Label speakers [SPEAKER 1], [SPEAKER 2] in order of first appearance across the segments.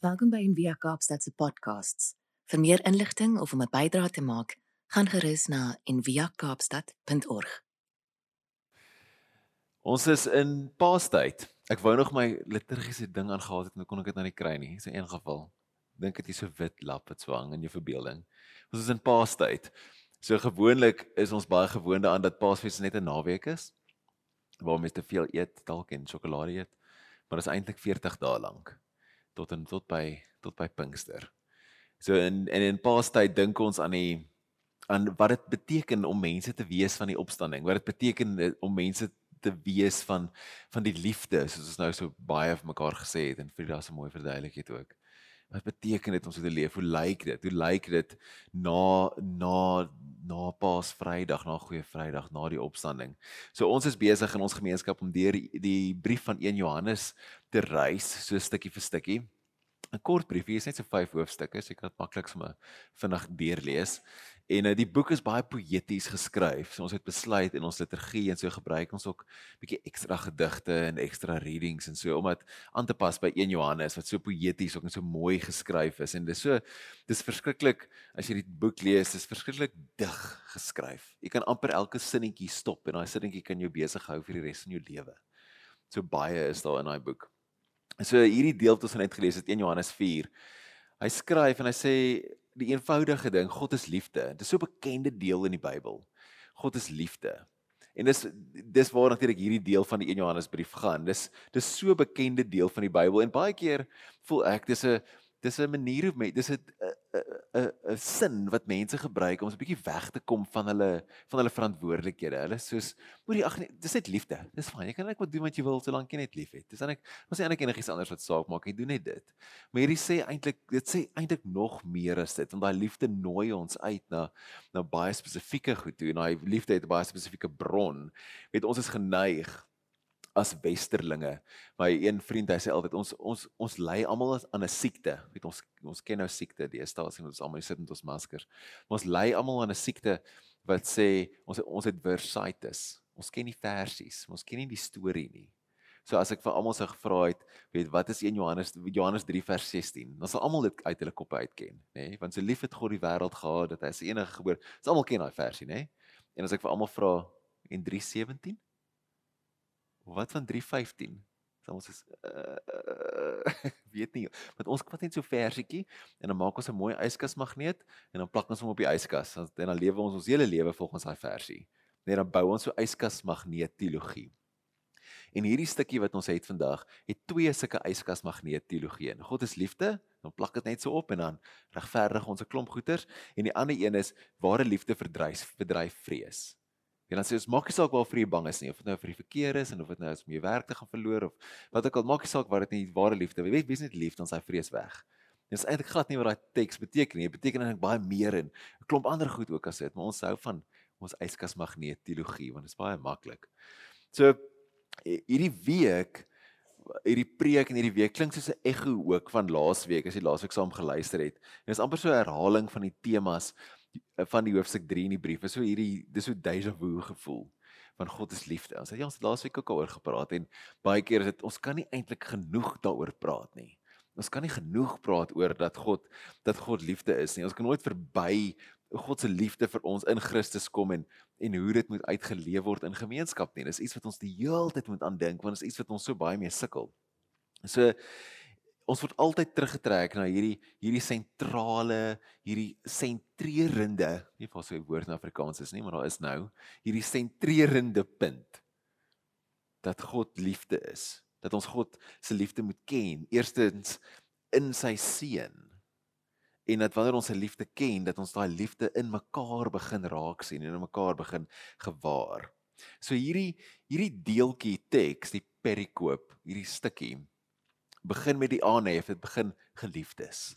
[SPEAKER 1] Welkom by Envia Kaapstad se podcasts. Vir meer inligting of om 'n bydrae te maak, gaan gerus na enviakaapstad.org.
[SPEAKER 2] Ons is in Paastyd. Ek wou nog my liturgiese ding aangehad het, maar kon ek dit nou nie kry nie. Dis in een geval. Dink dit is so wit lap wat swang in jou verbeelding. Ons is in Paastyd. So gewoonlik is ons baie gewoond aan dat Paasfees net 'n naweek is waar mense te veel eet, dalk en sjokolade eet. Maar dit is eintlik 40 dae lank tot en tot by tot by Pinkster. So in en in Paastyd dink ons aan die aan wat dit beteken om mense te wees van die opstanding. Wat dit beteken eh, om mense te wees van van die liefde, soos ons nou so baie vir mekaar gesê het en Frida se mooi verduidelik het ook. Wat beteken dit om so te leef? Hoe lyk dit? Hoe lyk dit na na na Paasvrydag, na Goeie Vrydag, na die opstanding? So ons is besig in ons gemeenskap om deur die, die brief van 1 Johannes te reis, so stukkie vir stukkie. 'n Kort briefie, is net so 5 hoofstukke, so ek kan dit maklik sommer vinnig deurlees. En uh, die boek is baie poëties geskryf. So ons het besluit in ons liturgie en so gebruik ons ook bietjie ekstra gedigte en ekstra readings en so om dit aan te pas by 1 Johannes wat so poëties ook en so mooi geskryf is. En dis so dis verskriklik as jy die boek lees, dis verskriklik dig geskryf. Jy kan amper elke sinnetjie stop en daai sinnetjie kan jou besig hou vir die res van jou lewe. So baie is daar in daai boek. So hierdie deel wat ons net gelees het 1 Johannes 4. Hy skryf en hy sê die eenvoudige ding, God is liefde. Dit is so 'n bekende deel in die Bybel. God is liefde. En dis dis waar natuurlik hierdie deel van die 1 Johannes brief gaan. Dis dis so 'n bekende deel van die Bybel en baie keer voel ek dis 'n dis 'n manier hoe mense dis 'n 'n 'n sin wat mense gebruik om 'n bietjie weg te kom van hulle van hulle verantwoordelikhede. Hulle soos moenie ag nee, dis net liefde. Dis fyn. Jy kan net wat doen wat jy wil solank jy net liefhet. Dis eintlik ons sê eintlik enigiets anders wat saak maak. Jy doen net dit. Maar hierdie sê eintlik dit sê eintlik nog meer as dit want daai liefde nooi ons uit na na baie spesifieke goed toe en daai liefde het 'n baie spesifieke bron. Weet ons is geneig as westerlinge. My een vriend, hy sê altyd ons ons ons ly almal aan 'n siekte. Weet ons ons ken nou siekte, die staal sien ons almal sit met ons maskers. Maar ons ly almal aan 'n siekte wat sê ons ons het versitis. Ons ken nie versies, ons ken nie die storie nie. So as ek vir almal sou gevra het, weet wat is 1 Johannes Johannes 3 vers 16, dan sal almal dit uit hulle koppe uitken, nê? Nee? Want so lief het God die wêreld gehad dat hy sy enige gebore, ons almal ken daai versie, nê? Nee? En as ek vir almal vra en 3:17 wat van 315? Dan ons is uh, uh, weet nie, want ons kwat net so versietjie en dan maak ons 'n mooi yskasmagneet en dan plak ons hom op die yskas en dan lewe ons ons hele lewe volgens daai versie. Net dan bou ons so yskasmagneet teologie. En hierdie stukkie wat ons het vandag, het twee sulke yskasmagneet teologie. God is liefde, dan plak dit net so op en dan regverdig ons 'n klomp goeters en die ander een is ware liefde verdryf verdryf vrees. En dan sê ons maak nie saak waarvoor jy bang is nie, of dit nou vir die verkeer is en of dit nou is om jou werk te gaan verloor of wat ook al, maak nie saak wat dit nie ware liefde. Weet, wees net lief dan sy vrees weg. Dit is eintlik glad nie wat daai teks beteken nie. Dit beteken eintlik baie meer en 'n klomp ander goed ook as dit, maar ons hou van ons yskasmagneet teologie want dit is baie maklik. So hierdie week hierdie preek en hierdie week klink soos 'n ekko ook van laasweek as jy laasweek saam geluister het. En dit is amper so 'n herhaling van die temas van die hoofstuk 3 in die brief is so hierdie dis so deja vu gevoel van God is liefde. Ons het ja ons laasweek ook daaroor gepraat en baie keer is dit ons kan nie eintlik genoeg daaroor praat nie. Ons kan nie genoeg praat oor dat God dat God liefde is nie. Ons kan nooit verby God se liefde vir ons in Christus kom en en hoe dit moet uitgeleef word in gemeenskap nie. Dis iets wat ons die hele tyd moet aandink want dit is iets wat ons so baie mee sukkel. So ons word altyd teruggetrek na hierdie hierdie sentrale, hierdie sentrerende, nie of so 'n woord in Afrikaans is nie, maar daar is nou hierdie sentrerende punt dat God liefde is, dat ons God se liefde moet ken, eerstens in sy seun. En dat wanneer ons sy liefde ken, dat ons daai liefde in mekaar begin raak sien en in mekaar begin gewaar. So hierdie hierdie deeltjie teks, die perikoop, hierdie stukkie begin met die aanhef, dit begin geliefdes.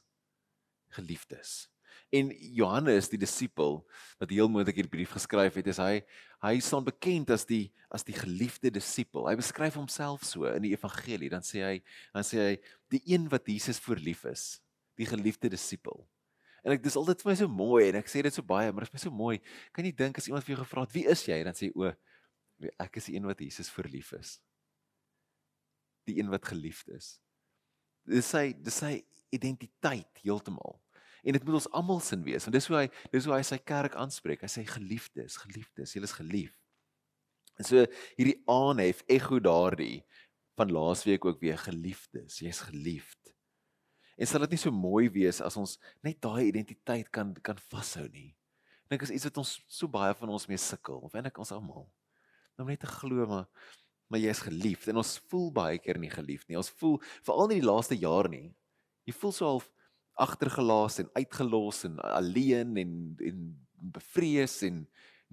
[SPEAKER 2] Geliefdes. En Johannes die disipel wat heel moontlik hierdie brief geskryf het, is hy hy staan bekend as die as die geliefde disipel. Hy beskryf homself so in die evangelie, dan sê hy dan sê hy die een wat Jesus voor lief is, die geliefde disipel. En ek dis altyd vir my so mooi en ek sê dit so baie, maar dit is my so mooi. Kan jy dink as iemand vir jou gevra het, "Wie is jy?" dan sê jy, "O, ek is die een wat Jesus voor lief is." Die een wat geliefd is dis sy dis sy identiteit heeltemal. En dit moet ons almal sin wees, want dis hoe hy dis hoe hy sy kerk aanspreek. Hy sê geliefdes, geliefdes, julle is geliefd. En so hierdie aanhef ekho daardie van laasweek ook weer geliefdes, jy's geliefd. En sal dit nie so mooi wees as ons net daai identiteit kan kan vashou nie. Dink is iets wat ons so baie van ons mee sukkel, of eintlik ons almal. Om net te glo maar maar jy is geliefd en ons voel baie keer nie geliefd nie. Ons voel veral in die laaste jaar nie. Jy voel so half agtergelaat en uitgelos en alleen en en bevrees en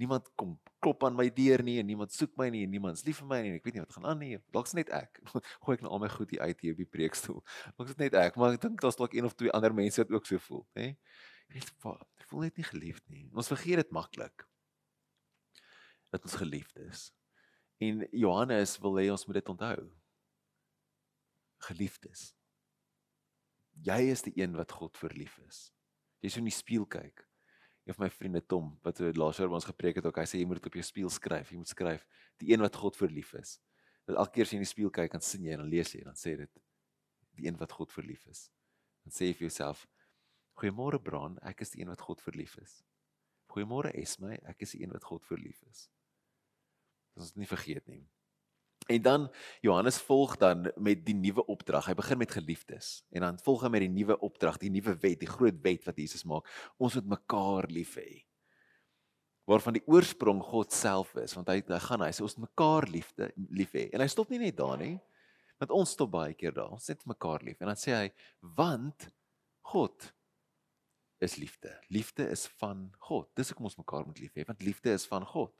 [SPEAKER 2] niemand kom klop aan my deur nie en niemand soek my nie en niemand's lief vir my nie en ek weet nie wat gaan aan nie. Dalk's net ek. Gooi ek nou al my goed hier uit hier op die preekstoel. Dalk's net ek, maar ek dink daar's dalk een of twee ander mense wat ook so voel, hè. Ek voel net nie geliefd nie. Ons vergeet dit maklik. Dat ons geliefd is. En Johannes wil hê ons moet dit onthou. Geliefdes. Jy is die een wat God verlief is. Jy so in die spieël kyk een van my vriende Tom wat so laas jaar by ons gepreek het ook hy sê jy moet dit op jou spieël skryf jy moet skryf die een wat God verlief is dat elke keer as jy in die spieël kyk dan sien jy en dan lees jy en dan sê dit die een wat God verlief is dan sê jy vir jouself goeiemôre Bran ek is die een wat God verlief is goeiemôre Esme ek is die een wat God verlief is ons nie vergeet nie En dan Johannes volg dan met die nuwe opdrag. Hy begin met geliefdes en dan volg hy met die nuwe opdrag, die nuwe wet, die groot wet wat Jesus maak. Ons moet mekaar lief hê. Waarvan die oorsprong God self is, want hy hy gaan hy sê ons moet mekaar liefde lief hê. En hy stop nie net daar nie. Want ons stop baie keer daar. Ons sê mekaar lief en dan sê hy want God is liefde. Liefde is van God. Dis hoekom ons mekaar moet lief hê, want liefde is van God.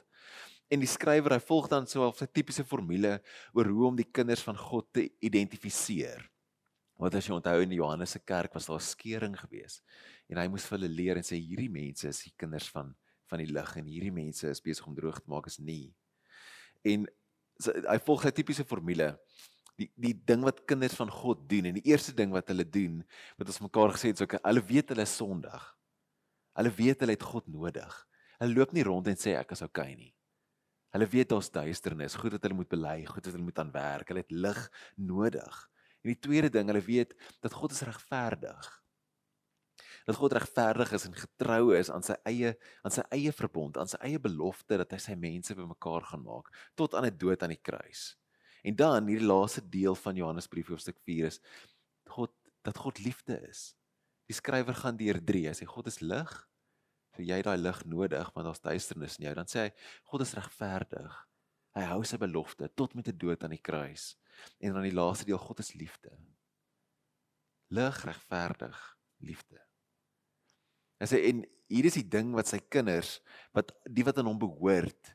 [SPEAKER 2] En die skrywer hy volg dan so 'n tipiese formule oor hoe om die kinders van God te identifiseer. Want as jy onthou in die Johannes se kerk was daar 'n skering gewees en hy moes vir hulle leer en sê hierdie mense is die kinders van van die lig en hierdie mense is besig om droog te maak is nie. En so, hy volg 'n tipiese formule. Die die ding wat kinders van God doen en die eerste ding wat hulle doen wat ons mekaar gesê het so hulle weet hulle is sondig. Hulle weet hulle het God nodig. Hulle loop nie rond en sê ek is okay nie. Hulle weet daar's duisternis, goed dat hulle moet bely, goed dat hulle moet aan werk. Hulle het lig nodig. En die tweede ding, hulle weet dat God is regverdig. Dat God regverdig is en getrou is aan sy eie aan sy eie verbond, aan sy eie belofte dat hy sy mense bymekaar gaan maak tot aan die dood aan die kruis. En dan hierdie laaste deel van Johannes brief hoofstuk 4 is God dat God liefde is. Die skrywer gaan deur 3. Hy sê God is lig vir jy daai lig nodig want daar's duisternis in jou dan sê hy God is regverdig. Hy hou sy belofte tot met die dood aan die kruis. En dan die laaste deel God is liefde. Lig regverdig liefde. Hy sê en hier is die ding wat sy kinders wat die wat aan hom behoort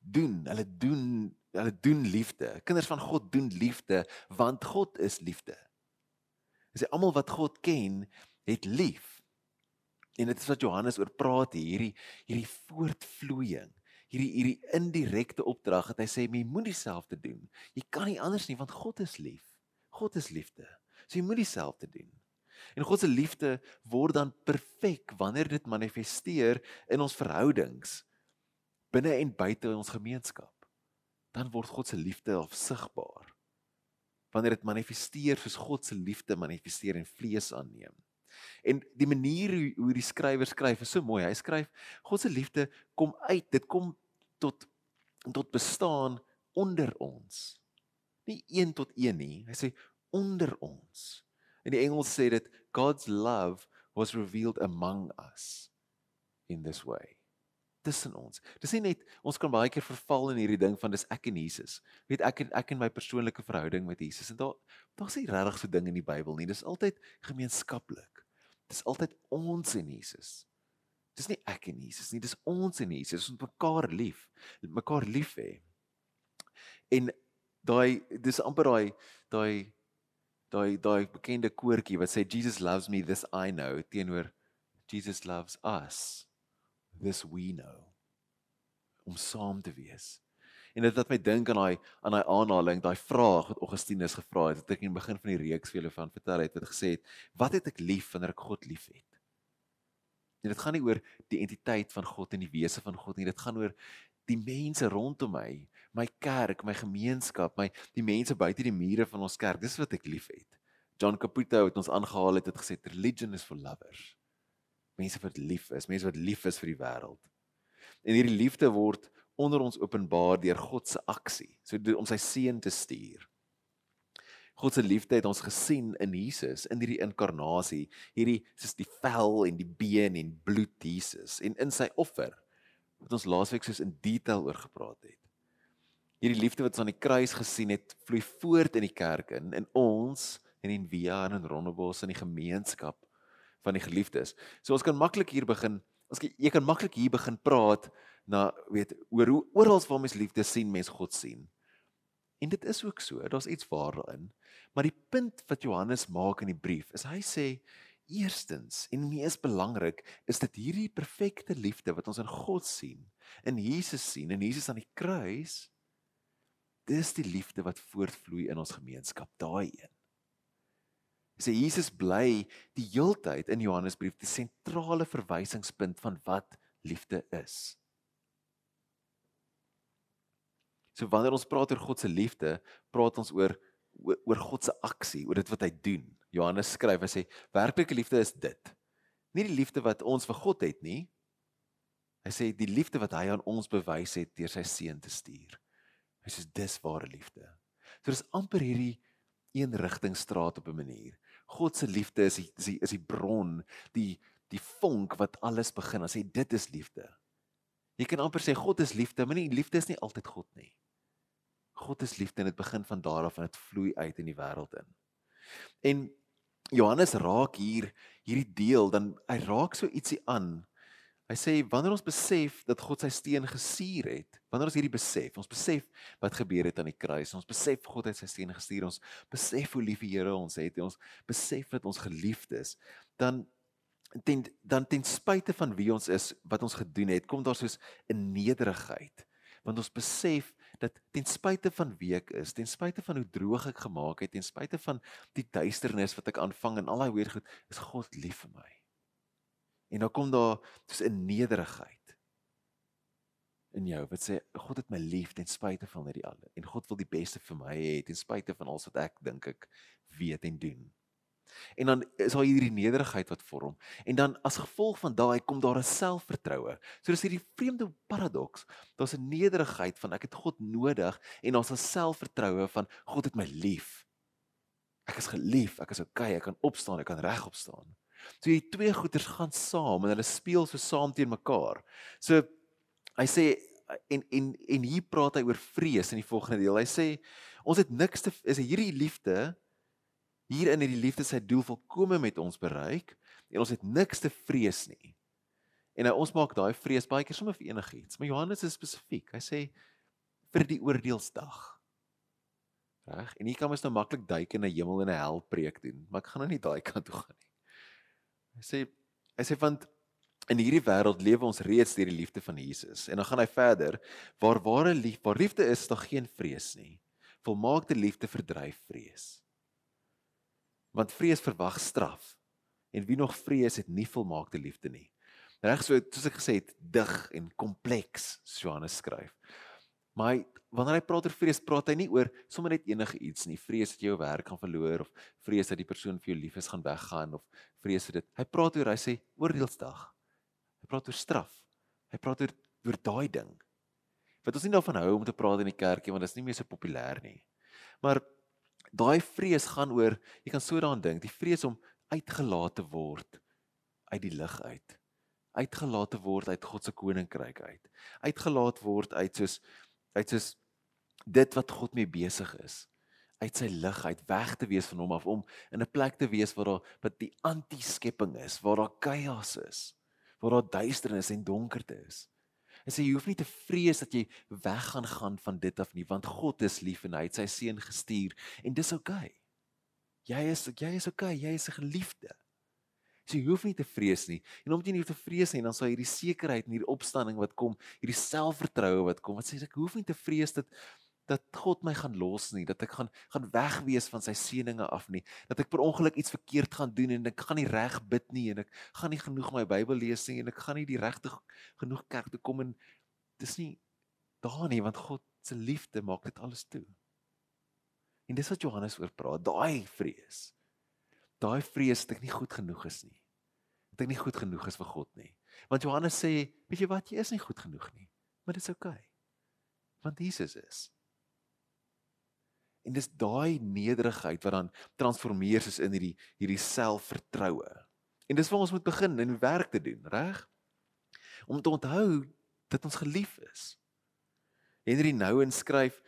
[SPEAKER 2] doen. Hulle doen hulle doen liefde. Kinders van God doen liefde want God is liefde. Hy sê almal wat God ken het lief En dit is wat Johannes oor praat hier, hierdie hierdie voortvloeiing, hierdie hierdie indirekte opdrag dat hy sê jy moet dieselfde doen. Jy kan nie anders nie want God is lief. God is liefde. So jy moet dieselfde doen. En God se liefde word dan perfek wanneer dit manifesteer in ons verhoudings binne en buite ons gemeenskap. Dan word God se liefde afsigbaar. Wanneer dit manifesteer soos God se liefde manifesteer en vlees aanneem. En die manier hoe, hoe die skrywer skryf is so mooi. Hy skryf God se liefde kom uit, dit kom tot tot bestaan onder ons. Nie een tot een nie. Hy sê onder ons. In die Engels sê dit God's love was revealed among us in this way. Tussen ons. Dis nie net ons kan baie keer verval in hierdie ding van dis ek en Jesus. Weet ek en ek en my persoonlike verhouding met Jesus en daar daar's nie regtig so ding in die Bybel nie. Dis altyd gemeenskaplik. Dis altyd ons en Jesus. Dis nie ek en Jesus nie, dis ons en Jesus. Ons moet mekaar lief, mekaar lief hê. En daai dis amper daai daai daai daai bekende koortjie wat sê Jesus loves me this I know teenoor Jesus loves us this we know om saam te wees. En dit laat my dink aan daai aan daai aanhaling, daai vraag wat Augustinus gevra het, wat ek in die begin van die reeks vir julle van vertel het, wat gesê het, wat het ek lief wanneer ek God liefhet? En dit gaan nie oor die entiteit van God en die wese van God nie, dit gaan oor die mense rondom my, my kerk, my gemeenskap, my die mense buite die mure van ons kerk. Dis wat ek liefhet. John Caputo het ons aangehaal het het gesê religion is for lovers. Mense wat lief is, mense wat lief is vir die wêreld. En hierdie liefde word onder ons openbaar deur God se aksie, so om sy seun te stuur. God se liefde het ons gesien in Jesus in hierdie inkarnasie, hierdie soos die vel en die been en bloed Jesus en in sy offer wat ons laasweek soos in detail oor gepraat het. Hierdie liefde wat ons aan die kruis gesien het, vloei voort in die kerk in in ons en in Via en in Rondebos in die gemeenskap van die geliefdes. So ons kan maklik hier begin, ons jy kan maklik hier begin praat na weet oor hoe oral waar mens liefde sien, mens God sien. En dit is ook so, daar's iets waar daarin. Maar die punt wat Johannes maak in die brief is hy sê eerstens en mees belangrik is dit hierdie perfekte liefde wat ons in God sien, in Jesus sien, in Jesus aan die kruis. Dis die liefde wat voortvloei in ons gemeenskap, daai een. Sê Jesus bly die heeltyd in Johannesbrief die sentrale verwysingspunt van wat liefde is. So wanneer ons praat oor God se liefde, praat ons oor oor God se aksie, oor dit wat hy doen. Johannes skryf, hy sê werklike liefde is dit. Nie die liefde wat ons vir God het nie. Hy sê die liefde wat hy aan ons bewys het deur sy seun te stuur. Hy sê dis ware liefde. So dis amper hierdie een rigting straat op 'n manier. God se liefde is die, is die is die bron, die die vonk wat alles begin. Hy sê dit is liefde. Jy kan amper sê God is liefde, maar nie liefde is nie altyd God nie. God is liefde en dit begin van daar af en dit vloei uit in die wêreld in. En Johannes raak hier hierdie deel dan hy raak so ietsie aan. Hy sê wanneer ons besef dat God sy steen gestuur het, wanneer ons hierdie besef, ons besef wat gebeur het aan die kruis, ons besef God het sy steen gestuur, ons besef hoe lief die Here ons het, ons besef dat ons geliefd is, dan ten dan ten spyte van wie ons is, wat ons gedoen het, kom daar soos 'n nederigheid. Want ons besef dat ten spyte van wie ek is, ten spyte van hoe droog ek gemaak het, ten spyte van die duisternis wat ek aanvang en al daai weer goed, is God lief vir my. En dan kom daar soos 'n nederigheid in jou wat sê God het my lief ten spyte van hierdie alle en God wil die beste vir my hê ten spyte van alles wat ek dink ek weet en doen. En dan is daar hierdie nederigheid wat vorm. En dan as gevolg van daai kom daar 'n selfvertroue. So dis hierdie vreemde paradoks. Daar's 'n nederigheid van ek het God nodig en daar's 'n selfvertroue van God het my lief. Ek is gelief, ek is okay, ek kan opstaan, ek kan regop staan. So hierdie twee goeders gaan saam en hulle speel so saam teen mekaar. So hy sê en en en hier praat hy oor vrees in die volgende deel. Hy sê ons het niks te is hierdie liefde hierin het die liefde sy doel volkome met ons bereik en ons het niks te vrees nie. En nou ons maak daai vrees baie keer sommer vir enigiets, maar Johannes is spesifiek. Hy sê vir die oordeelsdag. Reg? En hier kan ons nou maklik duik in 'n hemel en 'n hel preek doen, maar ek gaan nou nie daai kant toe gaan nie. Hy sê hy sê want in hierdie wêreld lewe ons reeds deur die liefde van Jesus. En dan gaan hy verder, waar ware liefde, waar liefde is, daar geen vrees nie. Volmaakte liefde verdryf vrees want vrees verwag straf en wie nog vrees het nie volmaakte liefde nie reg so soos ek gesê het dig en kompleks Johannes skryf maar hy, wanneer hy praat oor vrees praat hy nie oor sommer net enige iets nie. Vrees dat jy jou werk gaan verloor of vrees dat die persoon vir jou lief is gaan weggaan of vrees vir dit hy praat oor hy sê oordeelsdag. Hy praat oor straf. Hy praat oor oor daai ding. Wat ons nie daarvan hou om te praat in die kerkie want dit is nie meer so populêr nie. Maar Daai vrees gaan oor, jy kan so daaraan dink, die vrees om uitgelaat te word uit die lig uit. Uitgelaat te word uit God se koninkryk uit. Uitgelaat word uit soos uit soos dit wat God mee besig is. Uit sy lig uit weg te wees van hom af om in 'n plek te wees waar daar wat die anti-skepping is, waar daar chaos is, waar daar duisternis en donkerte is. Hy sê jy hoef nie te vrees dat jy weg gaan gaan van dit af nie, want God is lief en hy het sy seun gestuur en dis oukei. Okay. Jy is jy is oukei, okay, jy is 'n geliefde. So jy hoef nie te vrees nie. En omdat jy nie hoef te vrees nie, dan sal hierdie sekerheid en hierdie opstanding wat kom, hierdie selfvertroue wat kom, wat sê ek hoef nie te vrees dat dat God my gaan los nie, dat ek gaan gaan wegwees van sy seëninge af nie, dat ek per ongeluk iets verkeerd gaan doen en ek gaan nie reg bid nie en ek gaan nie genoeg my Bybel lees nie en ek gaan nie die regte genoeg kerk toe kom en dis nie daar nie want God se liefde maak dit alles toe. En dis wat Johannes oor praat, daai vrees. daai vrees dat ek nie goed genoeg is nie. Dat ek nie goed genoeg is vir God nie. Want Johannes sê, weet jy wat, jy is nie goed genoeg nie, maar dit is oukei. Okay, want Jesus is. En dis daai nederigheid wat dan transformeer is in hierdie hierdie selfvertroue. En dis waar ons moet begin in werk te doen, reg? Om te onthou dat ons geliefd is. Henry Nouwen skryf,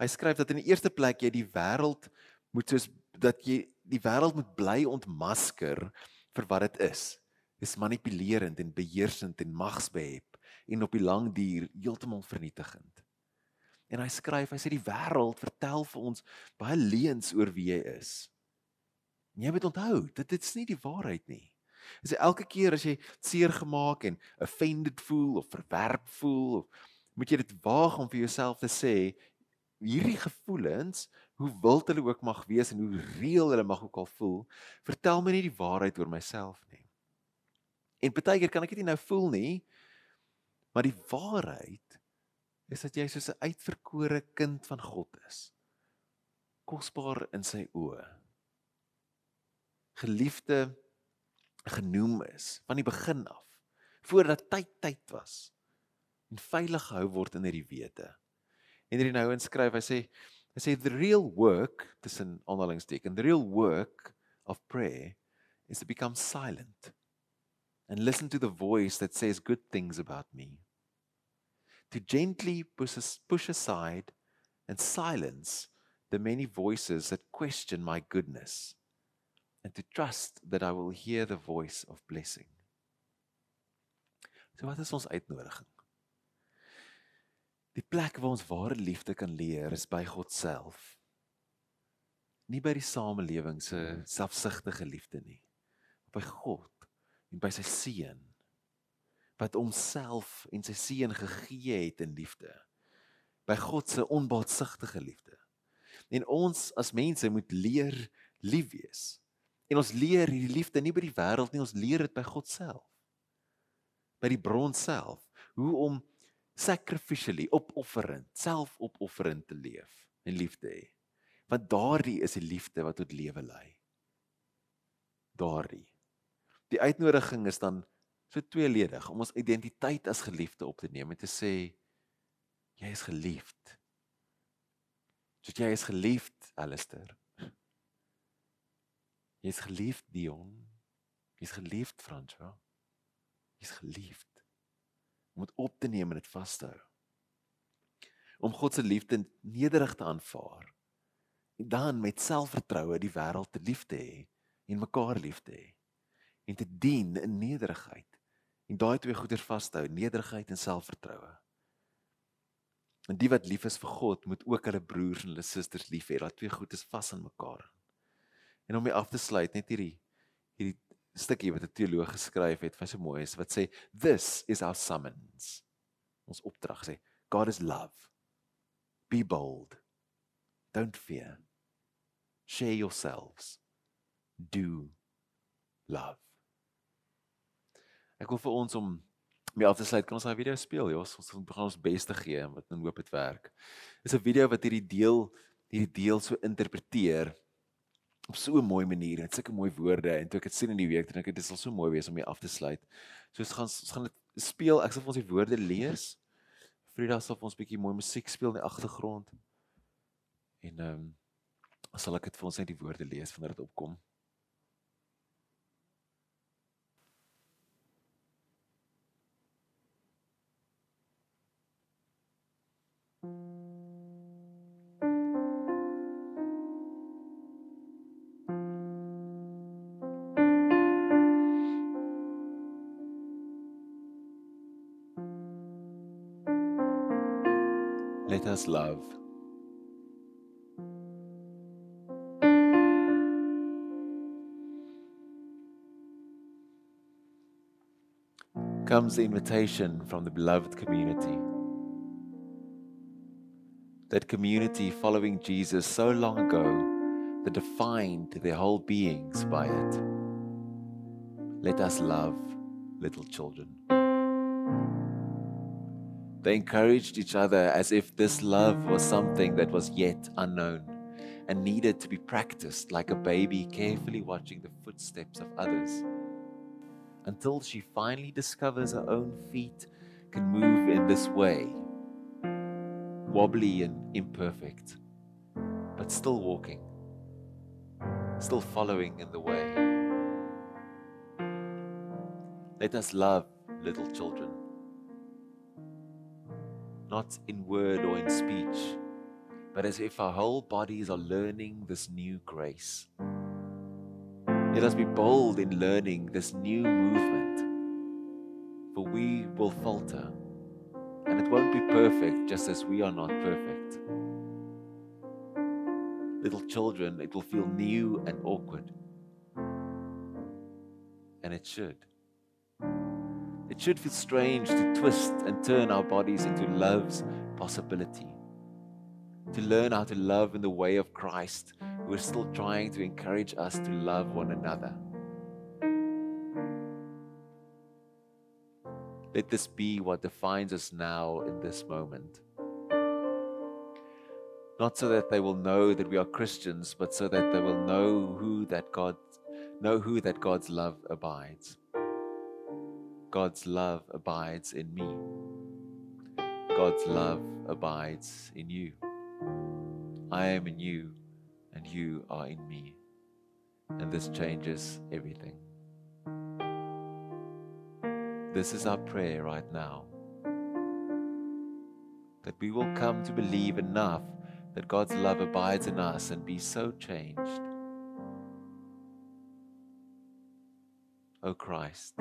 [SPEAKER 2] hy skryf dat in die eerste plek jy die wêreld moet soos dat jy die wêreld moet bly ontmasker vir wat dit is. Dis manipulerend en beheersend en magsbehep en op die lang duur heeltemal vernietigend. En hy skryf, hy sê die wêreld vertel vir ons baie leuns oor wie jy is. En jy moet onthou, dit dit is nie die waarheid nie. Dis elke keer as jy seer gemaak en offended voel of verwerp voel of moet jy dit waag om vir jouself te sê hierdie gevoelens hoe wild hulle ook mag wees en hoe reëel hulle mag ook al voel vertel my nie die waarheid oor myself nie en baie keer kan ek dit nie nou voel nie maar die waarheid is dat jy soos 'n uitverkore kind van God is kosbaar in sy oë geliefde genoem is van die begin af voordat tyd tyd was en veilig gehou word in hierdie wete. En hierdie nou inskryf, hy sê hy sê the real work tussen aanhalingsteken, the real work of prayer is to become silent and listen to the voice that says good things about me. To gently push, aside and silence the many voices that question my goodness and to trust that I will hear the voice of blessing. So wat is ons uitnodiging? Die plek waar ons ware liefde kan leer is by God self. Nie by die samelewing se selfsugtige liefde nie. By God en by sy seun wat homself en sy seun gegee het in liefde. By God se onbaatsigtige liefde. En ons as mense moet leer lief wees. En ons leer hierdie liefde nie by die wêreld nie, ons leer dit by God self. By die bron self, hoe om sacrificially opofferend, selfopofferend te leef en liefde hê. Want daardie is die liefde wat tot lewe lei. Daardie. Die uitnodiging is dan so tweeledig om ons identiteit as geliefde op te neem en te sê jy is geliefd. So jy is geliefd, Alistair. Jy is geliefd, Dion. Jy is geliefd, Francois. Jy is geliefd om dit op te neem en dit vas te hou. Om God se liefde nederig te aanvaar en dan met selfvertroue die wêreld te lief te hê en mekaar lief te hê en te dien in nederigheid en daai twee goeders vashou, nederigheid en selfvertroue. En die wat lief is vir God, moet ook hulle broers en hulle susters lief hê. Daai twee goed is vas aan mekaar. En om mee af te sluit, net hierdie hierdie stukkie wat 'n teoloog geskryf het, wat so mooi is, wat sê this is our summons. Ons opdrag sê God is love. Be bold. Don't fear. Share yourselves. Do love. Ek wil vir ons om mee af te sluit, kan ons daai video speel, ja, ons ons begin ons bes te gee en wat en hoop dit werk. Dis 'n video wat hierdie deel hierdie deel so interpreteer op so 'n mooi manier. Dit sulke mooi woorde en toe ek dit sien in die week, dink ek dit sal so mooi wees om mee af te sluit. So ons gaan ons gaan dit speel. Ek sal vir ons die woorde lees. Frida sal vir ons 'n bietjie mooi musiek speel in die agtergrond. En ehm um, sal ek dit vir ons net die woorde lees wanneer dit opkom. Let us love. Comes the invitation from the beloved community. That community following Jesus so long ago that defined their whole beings by it. Let us love little children. They encouraged each other as if this love was something that was yet unknown and needed to be practiced like a baby carefully watching the footsteps of others. Until she finally discovers her own feet can move in this way wobbly and imperfect but still walking still following in the way. Let us love little children not in word or in speech but as if our whole bodies are learning this new grace. Let us be bold in learning this new movement, for we will falter, and it won't be perfect just as we are not perfect. Little children, it will feel new and awkward, and it should. It should feel strange to twist and turn our bodies into love's possibility to learn how to love in the way of Christ, who is still trying to encourage us to love one another. Let this be what defines us now in this moment. Not so that they will know that we are Christians, but so that they will know who that God know who that God's love abides. God's love abides in me. God's love abides in you. I am in you, and you are in me. And this changes everything. This is our prayer right now. That we will come to believe enough that God's love abides in us and be so changed. O oh Christ,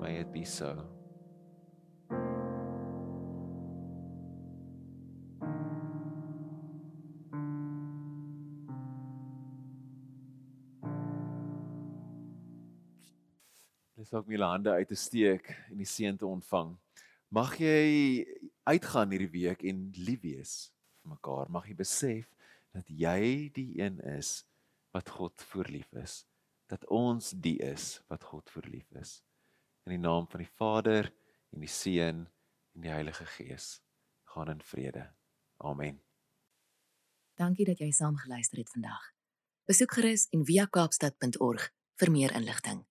[SPEAKER 2] may it be so. Dis ook my hande uit te steek en die seën te ontvang. Mag jy uitgaan hierdie week en lief wees vir mekaar. Mag jy besef dat jy die een is wat God voorlief is. Dat ons die is wat God voorlief is. In die naam van die Vader en die Seun en die Heilige Gees. Gaan in vrede. Amen.
[SPEAKER 1] Dankie dat jy saam geluister het vandag. Besoek gerus en via kaapstad.org vir meer inligting.